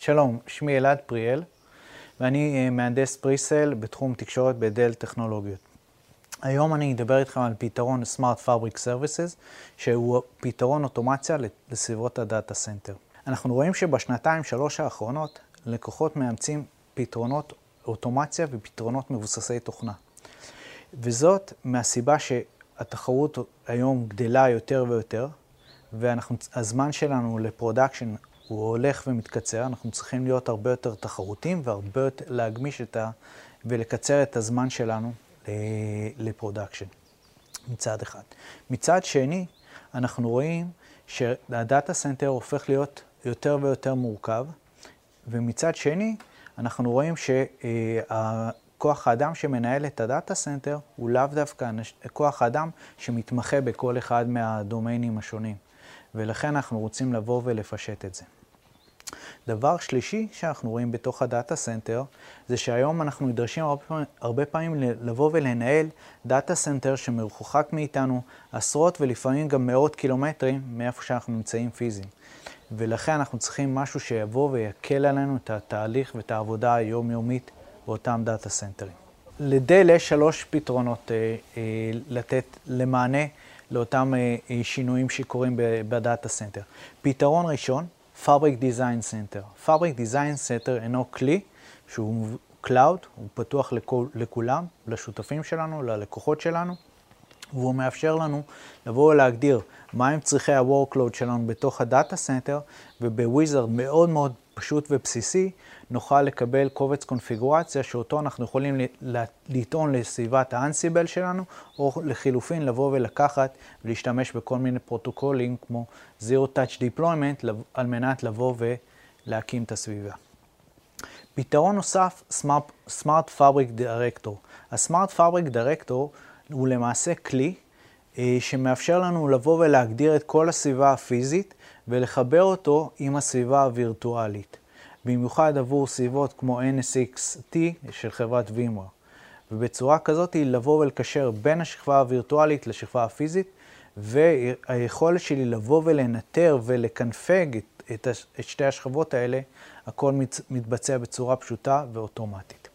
שלום, שמי אלעד פריאל, ואני מהנדס presale בתחום תקשורת בדל טכנולוגיות. היום אני אדבר איתכם על פתרון Smart Fabric Services, שהוא פתרון אוטומציה לסביבות ה-data center. אנחנו רואים שבשנתיים, שלוש האחרונות, לקוחות מאמצים פתרונות אוטומציה ופתרונות מבוססי תוכנה. וזאת מהסיבה שהתחרות היום גדלה יותר ויותר, והזמן שלנו ל-production הוא הולך ומתקצר, אנחנו צריכים להיות הרבה יותר תחרותיים והרבה יותר להגמיש את ה... ולקצר את הזמן שלנו ל-production, מצד אחד. מצד שני, אנחנו רואים שה-data center הופך להיות יותר ויותר מורכב, ומצד שני, אנחנו רואים שכוח האדם שמנהל את ה-data center הוא לאו דווקא כוח האדם שמתמחה בכל אחד מהדומיינים השונים, ולכן אנחנו רוצים לבוא ולפשט את זה. דבר שלישי שאנחנו רואים בתוך ה-data center, זה שהיום אנחנו נדרשים הרבה פעמים, לבוא ולנהל data center שמרוחק מאיתנו עשרות ולפעמים גם מאות קילומטרים מאיפה שאנחנו נמצאים פיזיים. ולכן אנחנו צריכים משהו שיבוא ויקל עלינו את התהליך ואת העבודה היומיומית באותם data center ים. לדל יש שלוש פתרונות אה, אה, לתת למענה לאותם אה, שינויים שקורים ב-data center. פתרון ראשון, Fabric Design Center. Fabric Design Center הינו כלי שהוא Cloud, הוא פתוח לכול, לכולם, לשותפים שלנו, ללקוחות שלנו, והוא מאפשר לנו לבוא ולהגדיר מהם צריכי ה-workload שלנו בתוך ה-data center, ובוויזרד מאוד מאוד פשוט ובסיסי, נוכל לקבל קובץ קונפיגורציה שאותו אנחנו יכולים לטעון לסביבת האנסיבל שלנו, או לחילופין לבוא ולקחת ולהשתמש בכל מיני פרוטוקולים כמו Zero Touch Deployment על מנת לבוא ולהקים את הסביבה. פתרון נוסף, Smart, Smart Fabric Director. ה-Smart Fabric Director הוא למעשה כלי אה, שמאפשר לנו לבוא ולהגדיר את כל הסביבה הפיזית ולחבר אותו עם הסביבה הווירטואלית. במיוחד עבור סביבות כמו NSX-T של חברת VMware. ובצורה כזאת לבוא ולקשר בין השכבה הווירטואלית לשכבה הפיזית, והיכולת שלי לבוא ולנטר ולקנפג את, את, את שתי השכבות האלה, הכל מת, מתבצע בצורה פשוטה ואוטומטית.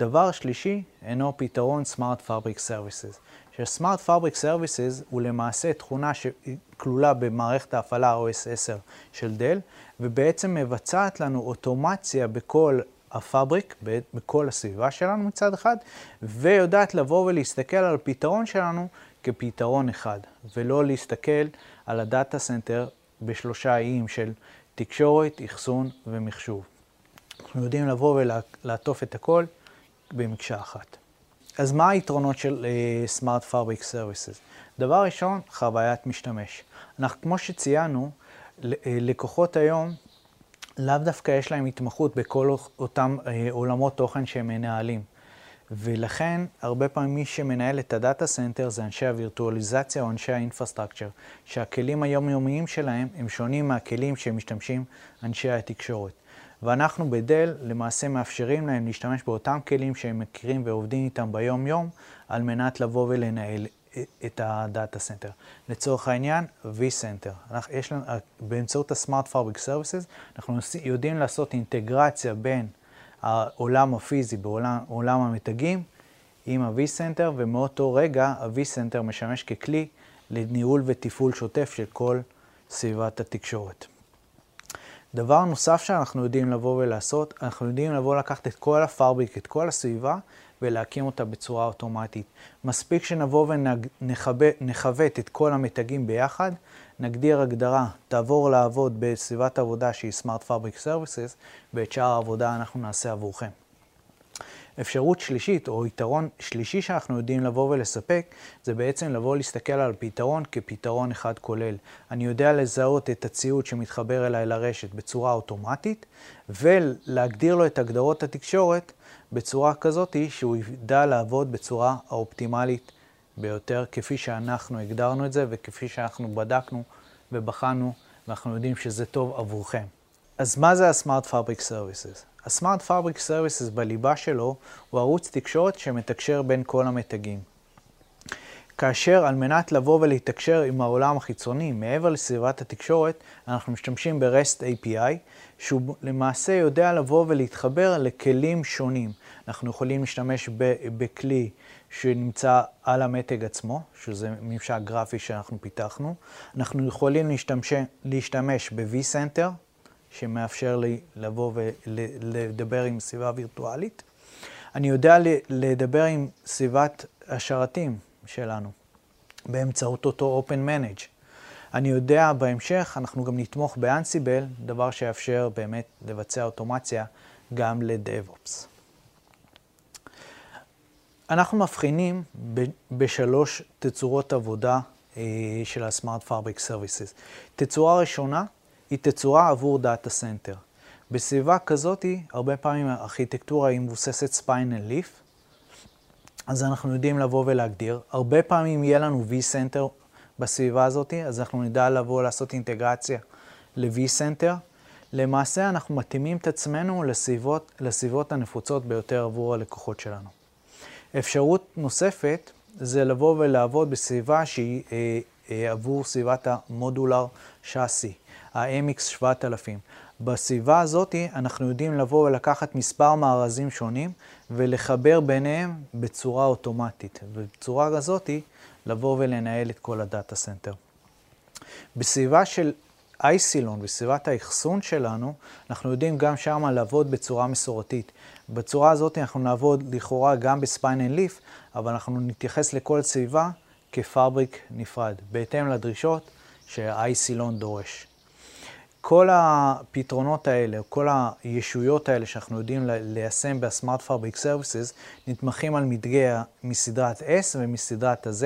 דבר שלישי הינו פתרון Smart Fabric Services. ש-Smart Fabric Services הוא למעשה תכונה שכלולה במערכת ההפעלה OS 10 של דל, ובעצם מבצעת לנו אוטומציה בכל ה-fabric, בכל הסביבה שלנו מצד אחד, ויודעת לבוא ולהסתכל על הפתרון שלנו כפתרון אחד, ולא להסתכל על ה-data center בשלושה איים של תקשורת, אחסון ומחשוב. אנחנו יודעים לבוא ולעטוף את הכל במקשה אחת. אז מה היתרונות של אה, Smart Fabric Services? דבר ראשון, חוויית משתמש. אנחנו, כמו שציינו, לקוחות היום, לאו דווקא יש להם התמחות בכל אותם אה, עולמות תוכן שהם מנהלים. ולכן, הרבה פעמים מי שמנהל את ה-data center זה אנשי הווירטואליזציה או אנשי ה-infrastructure, שהכלים היומיומיים שלהם הם שונים מהכלים שמשתמשים אנשי התקשורת. ואנחנו בדל למעשה מאפשרים להם להשתמש באותם כלים שהם מכירים ועובדים איתם ביום-יום, על מנת לבוא ולנהל את ה-data center. לצורך העניין, vCenter. באמצעות ה-Smart Fabric Services, אנחנו יודעים לעשות אינטגרציה בין העולם הפיזי בעולם המתגים עם ה-vCenter, ומאותו רגע ה-vCenter משמש ככלי לניהול ותפעול שוטף של כל סביבת התקשורת. דבר נוסף שאנחנו יודעים לבוא ולעשות, אנחנו יודעים לבוא לקחת את כל הפארביק, את כל הסביבה, ולהקים אותה בצורה אוטומטית. מספיק שנבוא ונכוות את כל המתגים ביחד, נגדיר הגדרה, תעבור לעבוד בסביבת עבודה שהיא Smart Fabric Services, ואת שאר העבודה אנחנו נעשה עבורכם. אפשרות שלישית, או יתרון שלישי שאנחנו יודעים לבוא ולספק, זה בעצם לבוא להסתכל על פתרון כפתרון אחד כולל. אני יודע לזהות את הציוד שמתחבר אליי לרשת בצורה אוטומטית, ולהגדיר לו את הגדרות התקשורת בצורה כזאת שהוא ידע לעבוד בצורה האופטימלית ביותר, כפי שאנחנו הגדרנו את זה וכפי שאנחנו בדקנו ובחנו, ואנחנו יודעים שזה טוב עבורכם. אז מה זה ה-Smart Fabric Services? ה-Smart Fabric Services בליבה שלו הוא ערוץ תקשורת שמתקשר בין כל המתגים. כאשר על מנת לבוא ולהתקשר עם העולם החיצוני, מעבר לסביבת התקשורת, אנחנו משתמשים ב-REST API, שהוא למעשה יודע לבוא ולהתחבר לכלים שונים. אנחנו יכולים להשתמש בכלי שנמצא על המתג עצמו, שזה ממשק גרפי שאנחנו פיתחנו. אנחנו יכולים להשתמש, להשתמש ב-vCenter, שמאפשר לי לבוא ולדבר עם סביבה וירטואלית. אני יודע לדבר עם סביבת השרתים שלנו באמצעות אותו Open Manage. אני יודע בהמשך, אנחנו גם נתמוך באנסיבל, דבר שיאפשר באמת לבצע אוטומציה גם ל-DevOps. אנחנו מבחינים בשלוש תצורות עבודה אה, של ה-Smart Fabric Services. תצורה ראשונה היא תצורה עבור data center. בסביבה כזאת, הרבה פעמים הארכיטקטורה היא מבוססת spine leaf, אז אנחנו יודעים לבוא ולהגדיר. הרבה פעמים יהיה לנו vCenter בסביבה הזאת, אז אנחנו נדע לבוא לעשות אינטגרציה ל-vCenter. למעשה אנחנו מתאימים את עצמנו לסביבות, לסביבות הנפוצות ביותר עבור הלקוחות שלנו. אפשרות נוספת זה לבוא ולעבוד בסביבה שהיא אה, אה, עבור סביבת ה-modular chassis, ה-MX 7000. בסביבה הזאת אנחנו יודעים לבוא ולקחת מספר מארזים שונים ולחבר ביניהם בצורה אוטומטית. ובצורה הזאת לבוא ולנהל את כל ה-data center. בסביבה של Isilon, בסביבת האחסון שלנו, אנחנו יודעים גם שם לעבוד בצורה מסורתית. בצורה הזאת אנחנו נעבוד לכאורה גם ב-spine leaf, אבל אנחנו נתייחס לכל סביבה כ-fabric נפרד, בהתאם לדרישות שה-Isilon דורש. כל הפתרונות האלה, כל הישויות האלה שאנחנו יודעים ליישם ב-Smart Fabric Services, נתמכים על מתגי מסדרת S ומסדרת ה-Z,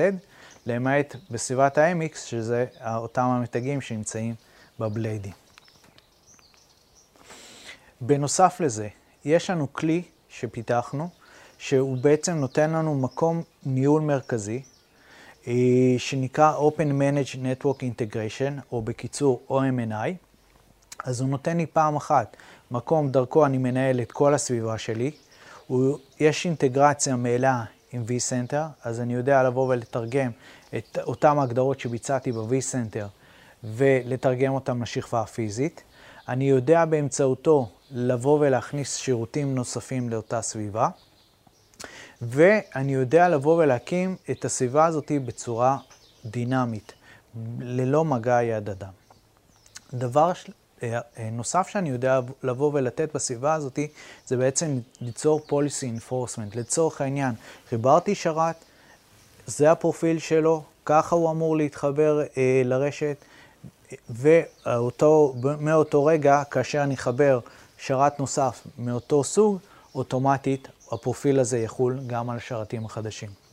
למעט בסביבת ה-MX, שזה אותם המתגים שנמצאים בבליידים. בנוסף לזה, יש לנו כלי שפיתחנו, שהוא בעצם נותן לנו מקום ניהול מרכזי, אה, שנקרא Open Managed Network Integration, או בקיצור OMNI. אז הוא נותן לי פעם אחת מקום דרכו אני מנהל את כל הסביבה שלי. הוא, יש אינטגרציה מלאה עם vCenter, אז אני יודע לבוא ולתרגם את אותן הגדרות שביצעתי ב-vCenter ולתרגם אותן לשכבה הפיזית. אני יודע באמצעותו לבוא ולהכניס שירותים נוספים לאותה סביבה, ואני יודע לבוא ולהקים את הסביבה הזאת בצורה דינמית, ללא מגע יד אדם. דבר נוסף שאני יודע לבוא ולתת בסביבה הזאת, זה בעצם ליצור policy enforcement. לצורך העניין, חיברתי שרת, זה הפרופיל שלו, ככה הוא אמור להתחבר אה, לרשת, ומאותו רגע, כאשר אני אחבר שרת נוסף מאותו סוג, אוטומטית הפרופיל הזה יחול גם על השרתים החדשים.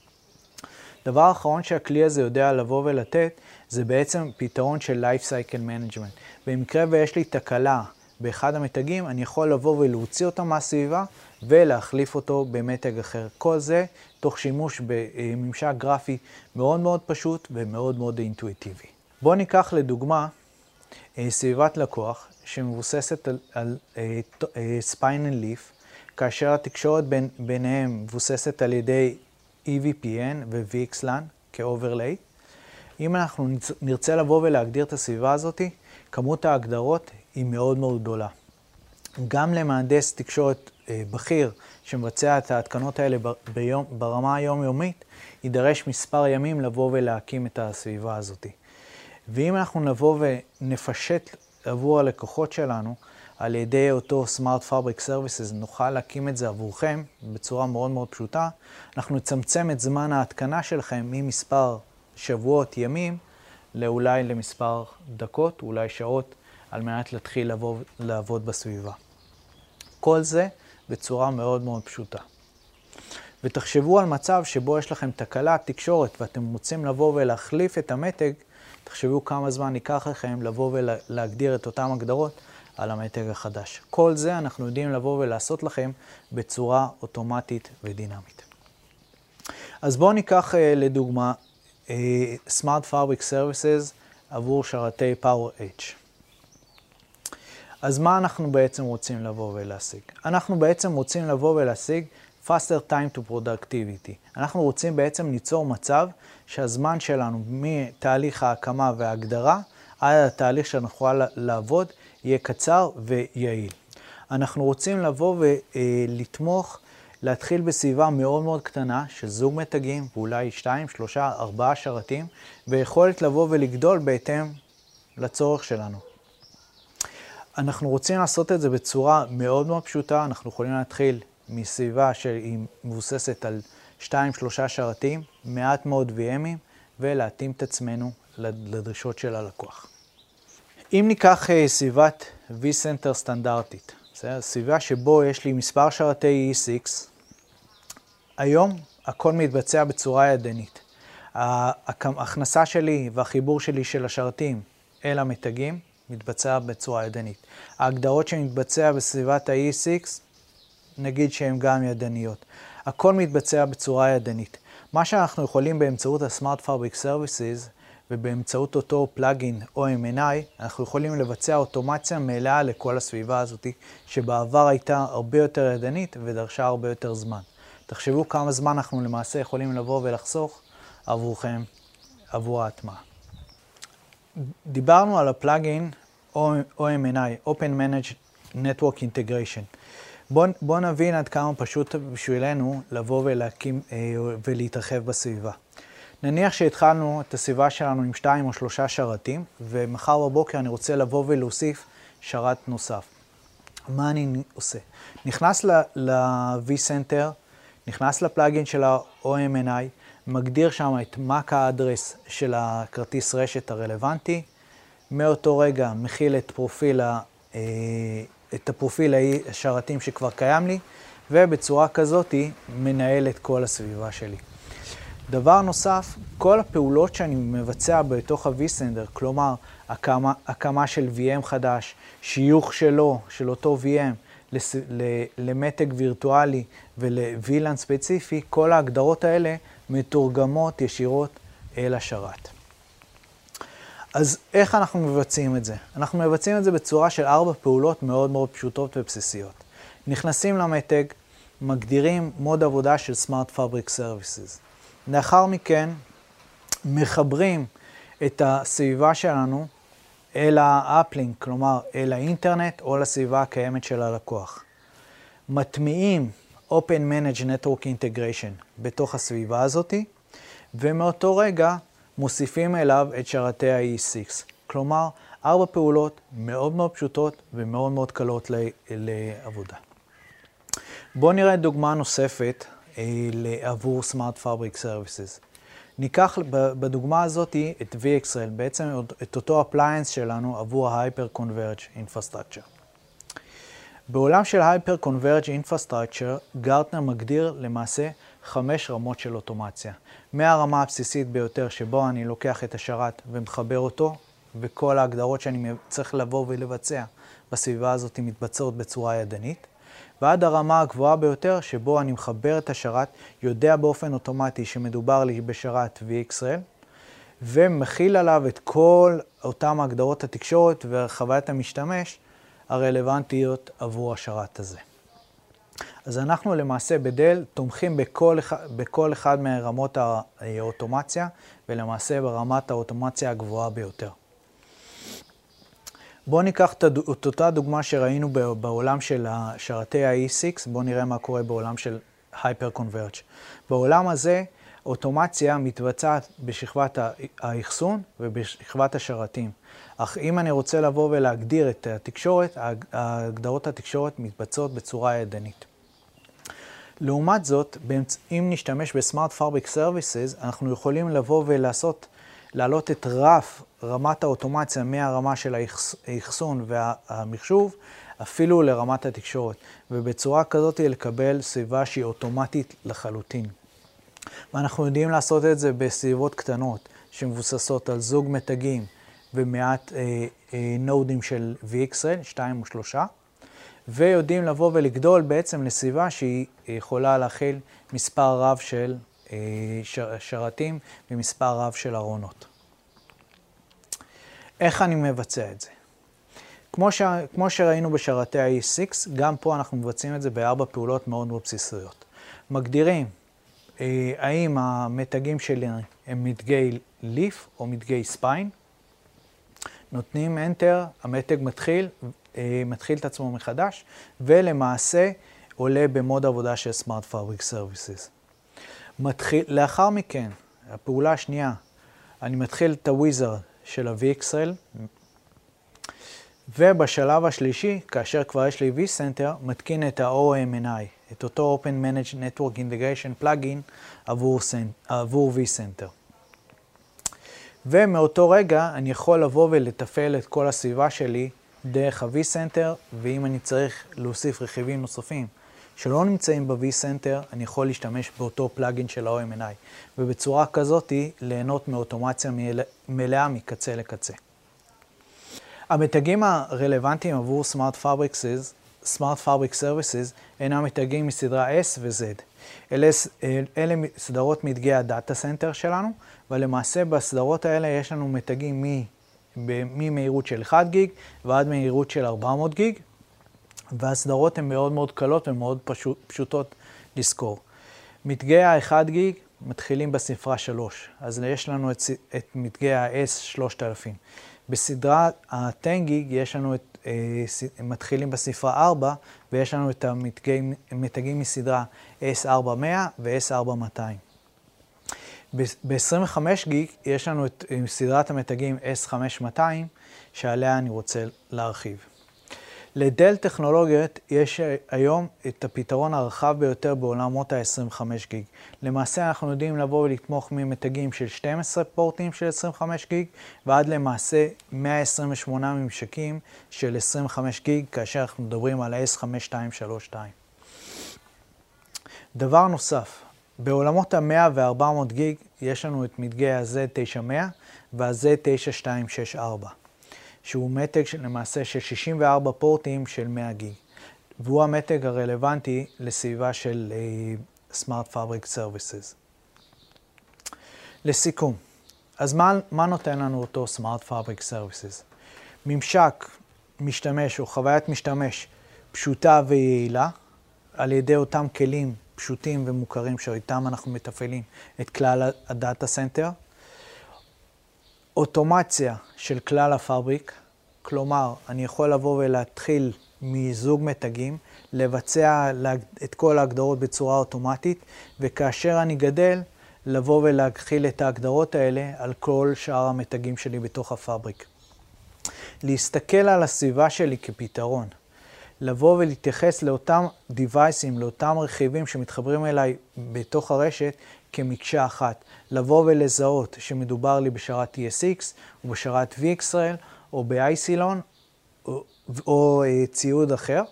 דבר אחרון שהכלי הזה יודע לבוא ולתת, זה בעצם פתרון של Life Cycle Management. במקרה ויש לי תקלה באחד המתגים, אני יכול לבוא ולהוציא אותו מהסביבה ולהחליף אותו במתג אחר. כל זה תוך שימוש בממשק גרפי מאוד מאוד פשוט ומאוד מאוד אינטואיטיבי. בואו ניקח לדוגמה אה, סביבת לקוח שמבוססת על, על spine and leaf, כאשר התקשורת בין, ביניהם מבוססת על ידי EVPN ו-VXLAN כ overlay. אם אנחנו נרצה לבוא ולהגדיר את הסביבה הזאת, כמות ההגדרות היא מאוד מאוד גדולה. גם למהנדס תקשורת אה, בכיר שמבצע את ההתקנות האלה ביום, ברמה היומיומית, יידרש מספר ימים לבוא ולהקים את הסביבה הזאת. ואם אנחנו נבוא ונפשט עבור הלקוחות שלנו, על ידי אותו Smart Fabric Services, נוכל להקים את זה עבורכם בצורה מאוד מאוד פשוטה. אנחנו נצמצם את זמן ההתקנה שלכם ממספר שבועות, ימים, לאולי למספר דקות, אולי שעות, על מנת להתחיל לבוא, לעבוד בסביבה. כל זה בצורה מאוד מאוד פשוטה. ותחשבו על מצב שבו יש לכם תקלת תקשורת ואתם רוצים לבוא ולהחליף את המתג, תחשבו כמה זמן ייקח לכם לבוא ולהגדיר את אותן הגדרות על המתג החדש. כל זה אנחנו יודעים לבוא ולעשות לכם בצורה אוטומטית ודינמית. אז בואו ניקח uh, לדוגמה uh, Smart Fabric Services עבור שרתי Power Edge. אז מה אנחנו בעצם רוצים לבוא ולהשיג? אנחנו בעצם רוצים לבוא ולהשיג faster time to productivity. אנחנו רוצים בעצם ליצור מצב שהזמן שלנו מתהליך ההקמה וההגדרה עד התהליך שנוכל לעבוד יהיה קצר ויעיל. אנחנו רוצים לבוא ולתמוך, להתחיל בסביבה מאוד מאוד קטנה של זוג מתגים, ואולי 2, 3, 4 שרתים, ויכולת לבוא ולגדול בהתאם לצורך שלנו. אנחנו רוצים לעשות את זה בצורה מאוד מאוד פשוטה, אנחנו יכולים להתחיל מסביבה שהיא מבוססת על 2-3 שרתים, מעט מאוד VMים, ולהתאים את עצמנו לדרישות של הלקוח. אם ניקח uh, סביבת vCenter סטנדרטית, בסדר? סביבה שבו יש לי מספר שרתי E6, היום הכל מתבצע בצורה ידנית. ההכנסה שלי והחיבור שלי של השרתים אל המתגים מתבצע בצורה ידנית. ההגדרות שמתבצע בסביבת ה-E6, נגיד שהן גם ידניות. הכל מתבצע בצורה ידנית. מה שאנחנו יכולים באמצעות ה-Smart Fabric Services ובאמצעות אותו פלאגין או M&I, אנחנו יכולים לבצע אוטומציה מלאה לכל הסביבה הזאת, שבעבר הייתה הרבה יותר ידנית ודרשה הרבה יותר זמן. תחשבו כמה זמן אנחנו למעשה יכולים לבוא ולחסוך עבורכם, עבור ההטמעה. דיברנו על הפלאגין OMNI, Open Managed Network Integration. בואו בוא נבין עד כמה פשוט בשבילנו לבוא ולהקים אה, ולהתרחב בסביבה. נניח שהתחלנו את הסביבה שלנו עם שתיים או שלושה שרתים, ומחר בבוקר אני רוצה לבוא ולהוסיף שרת נוסף. מה אני עושה? נכנס ל-vCenter, נכנס לפלאגין של ה-OMNI, מגדיר שם את MAC האדרס של הכרטיס רשת הרלוונטי, מאותו רגע מכיל את פרופיל, ה, אה, את הפרופיל השרתים שכבר קיים לי, ובצורה כזאת מנהל את כל הסביבה שלי. דבר נוסף, כל הפעולות שאני מבצע בתוך ה-vSender, כלומר, הקמה, הקמה של VM חדש, שיוך שלו, של אותו VM, לס, למתג וירטואלי ול-VLAN ספציפי, כל ההגדרות האלה מתורגמות ישירות אל השרת. אז איך אנחנו מבצעים את זה? אנחנו מבצעים את זה בצורה של ארבע פעולות מאוד מאוד פשוטות ובסיסיות. נכנסים למתג, מגדירים מוד עבודה של Smart Fabric Services. לאחר מכן מחברים את הסביבה שלנו אל האפלינק, כלומר אל האינטרנט או לסביבה הקיימת של הלקוח. מטמיעים Open Manage Network Integration בתוך הסביבה הזאתי, ומאותו רגע מוסיפים אליו את שרתי ה-E6. כלומר, ארבע פעולות מאוד מאוד פשוטות ומאוד מאוד קלות לעבודה. בואו נראה דוגמה נוספת עבור Smart Fabric Services. ניקח בדוגמה הזאת את VxRail, בעצם את אותו appliance שלנו עבור ה-Hyper Converge Infrastructure. בעולם של Hyper Converge Infrastructure, גרטנר מגדיר למעשה חמש רמות של אוטומציה. מהרמה הבסיסית ביותר שבו אני לוקח את השרת ומחבר אותו, וכל ההגדרות שאני צריך לבוא ולבצע בסביבה הזאת מתבצעות בצורה ידנית, ועד הרמה הגבוהה ביותר שבו אני מחבר את השרת, יודע באופן אוטומטי שמדובר לי בשרת VXL, ומכיל עליו את כל אותם הגדרות התקשורת וחוויית המשתמש הרלוונטיות עבור השרת הזה. אז אנחנו למעשה בדל תומכים בכל, בכל אחד מרמות האוטומציה, ולמעשה ברמת האוטומציה הגבוהה ביותר. בואו ניקח את אותה דוגמה שראינו בעולם של שרתי ה-E6, בואו נראה מה קורה בעולם של Hyper Converge. בעולם הזה, אוטומציה מתבצעת בשכבת האחסון ובשכבת השרתים. אך אם אני רוצה לבוא ולהגדיר את התקשורת, הגדרות התקשורת מתבצעות בצורה ידנית. לעומת זאת, אם נשתמש ב Smart Fabric Services, אנחנו יכולים לבוא ולעשות, להעלות את רף רמת האוטומציה מהרמה של האחסון והמחשוב, אפילו לרמת התקשורת, ובצורה כזאת לקבל סביבה שהיא אוטומטית לחלוטין. ואנחנו יודעים לעשות את זה בסביבות קטנות, שמבוססות על זוג מתגים ומעט אה, אה, נודים של VxRail, שתיים או שלושה. ויודעים לבוא ולגדול בעצם לסביבה שהיא יכולה להכיל מספר רב של שרתים ומספר רב של ארונות. איך אני מבצע את זה? כמו, ש... כמו שראינו בשרתי ה-E6, גם פה אנחנו מבצעים את זה בארבע פעולות מאוד מאוד בסיסיות. מגדירים אה, האם המתגים שלי הם מתגי ליף או מתגי ספיין. נותנים Enter, המתג מתחיל, אה, מתחיל את עצמו מחדש, ולמעשה עולה במוד עבודה של Smart Fabric Services. מתחיל, לאחר מכן, הפעולה השנייה, אני מתחיל את הוויזרד של ה-VXL, ובשלב השלישי, כאשר כבר יש לי vCenter, מתקין את ה-OMNI, את אותו Open Managed Network Integration Plugin עבור, עבור vCenter. ומאותו רגע אני יכול לבוא ולתפעל את כל הסביבה שלי דרך ה-vCenter, ואם אני צריך להוסיף רכיבים נוספים שלא נמצאים ב-vCenter, אני יכול להשתמש באותו פלאגין של ה-OMNI, ובצורה כזאת ליהנות מאוטומציה מלאה מקצה לקצה. המתגים הרלוונטיים עבור Smart Fabrics, Smart Fabric Services אינם מתגים מסדרה S ו-Z. אלה, אלה סדרות מתגי ה data center שלנו, ולמעשה בסדרות האלה יש לנו מתגים ממהירות של 1 גיג ועד מהירות של 400 גיג, והסדרות הן מאוד מאוד קלות ומאוד פשוט, פשוטות לזכור. מתגי ה-1 גיג מתחילים בספרה 3, אז יש לנו את, את מתגי ה-S 3000. בסדרה ה-10 גיג יש לנו את, אה, מתחילים בספרה 4, ויש לנו את המתגים מסדרה S4100 ו-S4200. ב-25 גיג יש לנו את סדרת המתגים S5200, שעליה אני רוצה להרחיב. לדל טכנולוגיות יש היום את הפתרון הרחב ביותר בעולמות ה-25 גיג. למעשה אנחנו יודעים לבוא ולתמוך ממתגים של 12 פורטים של 25 גיג ועד למעשה 128 ממשקים של 25 גיג כאשר אנחנו מדברים על ה-S5232. דבר נוסף, בעולמות ה-100 ו-400 גיג יש לנו את מדגי ה-Z900 וה-Z9264. שהוא מתג למעשה של 64 פורטים של 100 גיג, והוא המתג הרלוונטי לסביבה של uh, Smart Fabric Services. לסיכום, אז מה, מה נותן לנו אותו Smart Fabric Services? ממשק משתמש או חוויית משתמש פשוטה ויעילה, על ידי אותם כלים פשוטים ומוכרים שאיתם אנחנו מתפעלים את כלל ה data center. אוטומציה של כלל ה fabric, כלומר, אני יכול לבוא ולהתחיל מזוג מתגים, לבצע את כל ההגדרות בצורה אוטומטית, וכאשר אני גדל, לבוא ולהכיל את ההגדרות האלה על כל שאר המתגים שלי בתוך הפאבריק. להסתכל על הסביבה שלי כפתרון, לבוא ולהתייחס לאותם דיווייסים, לאותם רכיבים שמתחברים אליי בתוך הרשת כמקשה אחת. לבוא ולזהות שמדובר לי בשרת TSX או בשרת VXRL או ב-ICLON או, או אה, ציוד אחר,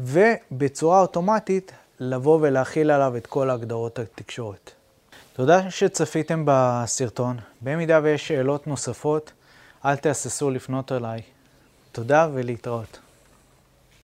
ובצורה אוטומטית לבוא ולהכיל עליו את כל ההגדרות התקשורת. תודה שצפיתם בסרטון. במידה ויש שאלות נוספות, אל תהססו לפנות אליי. תודה ולהתראות.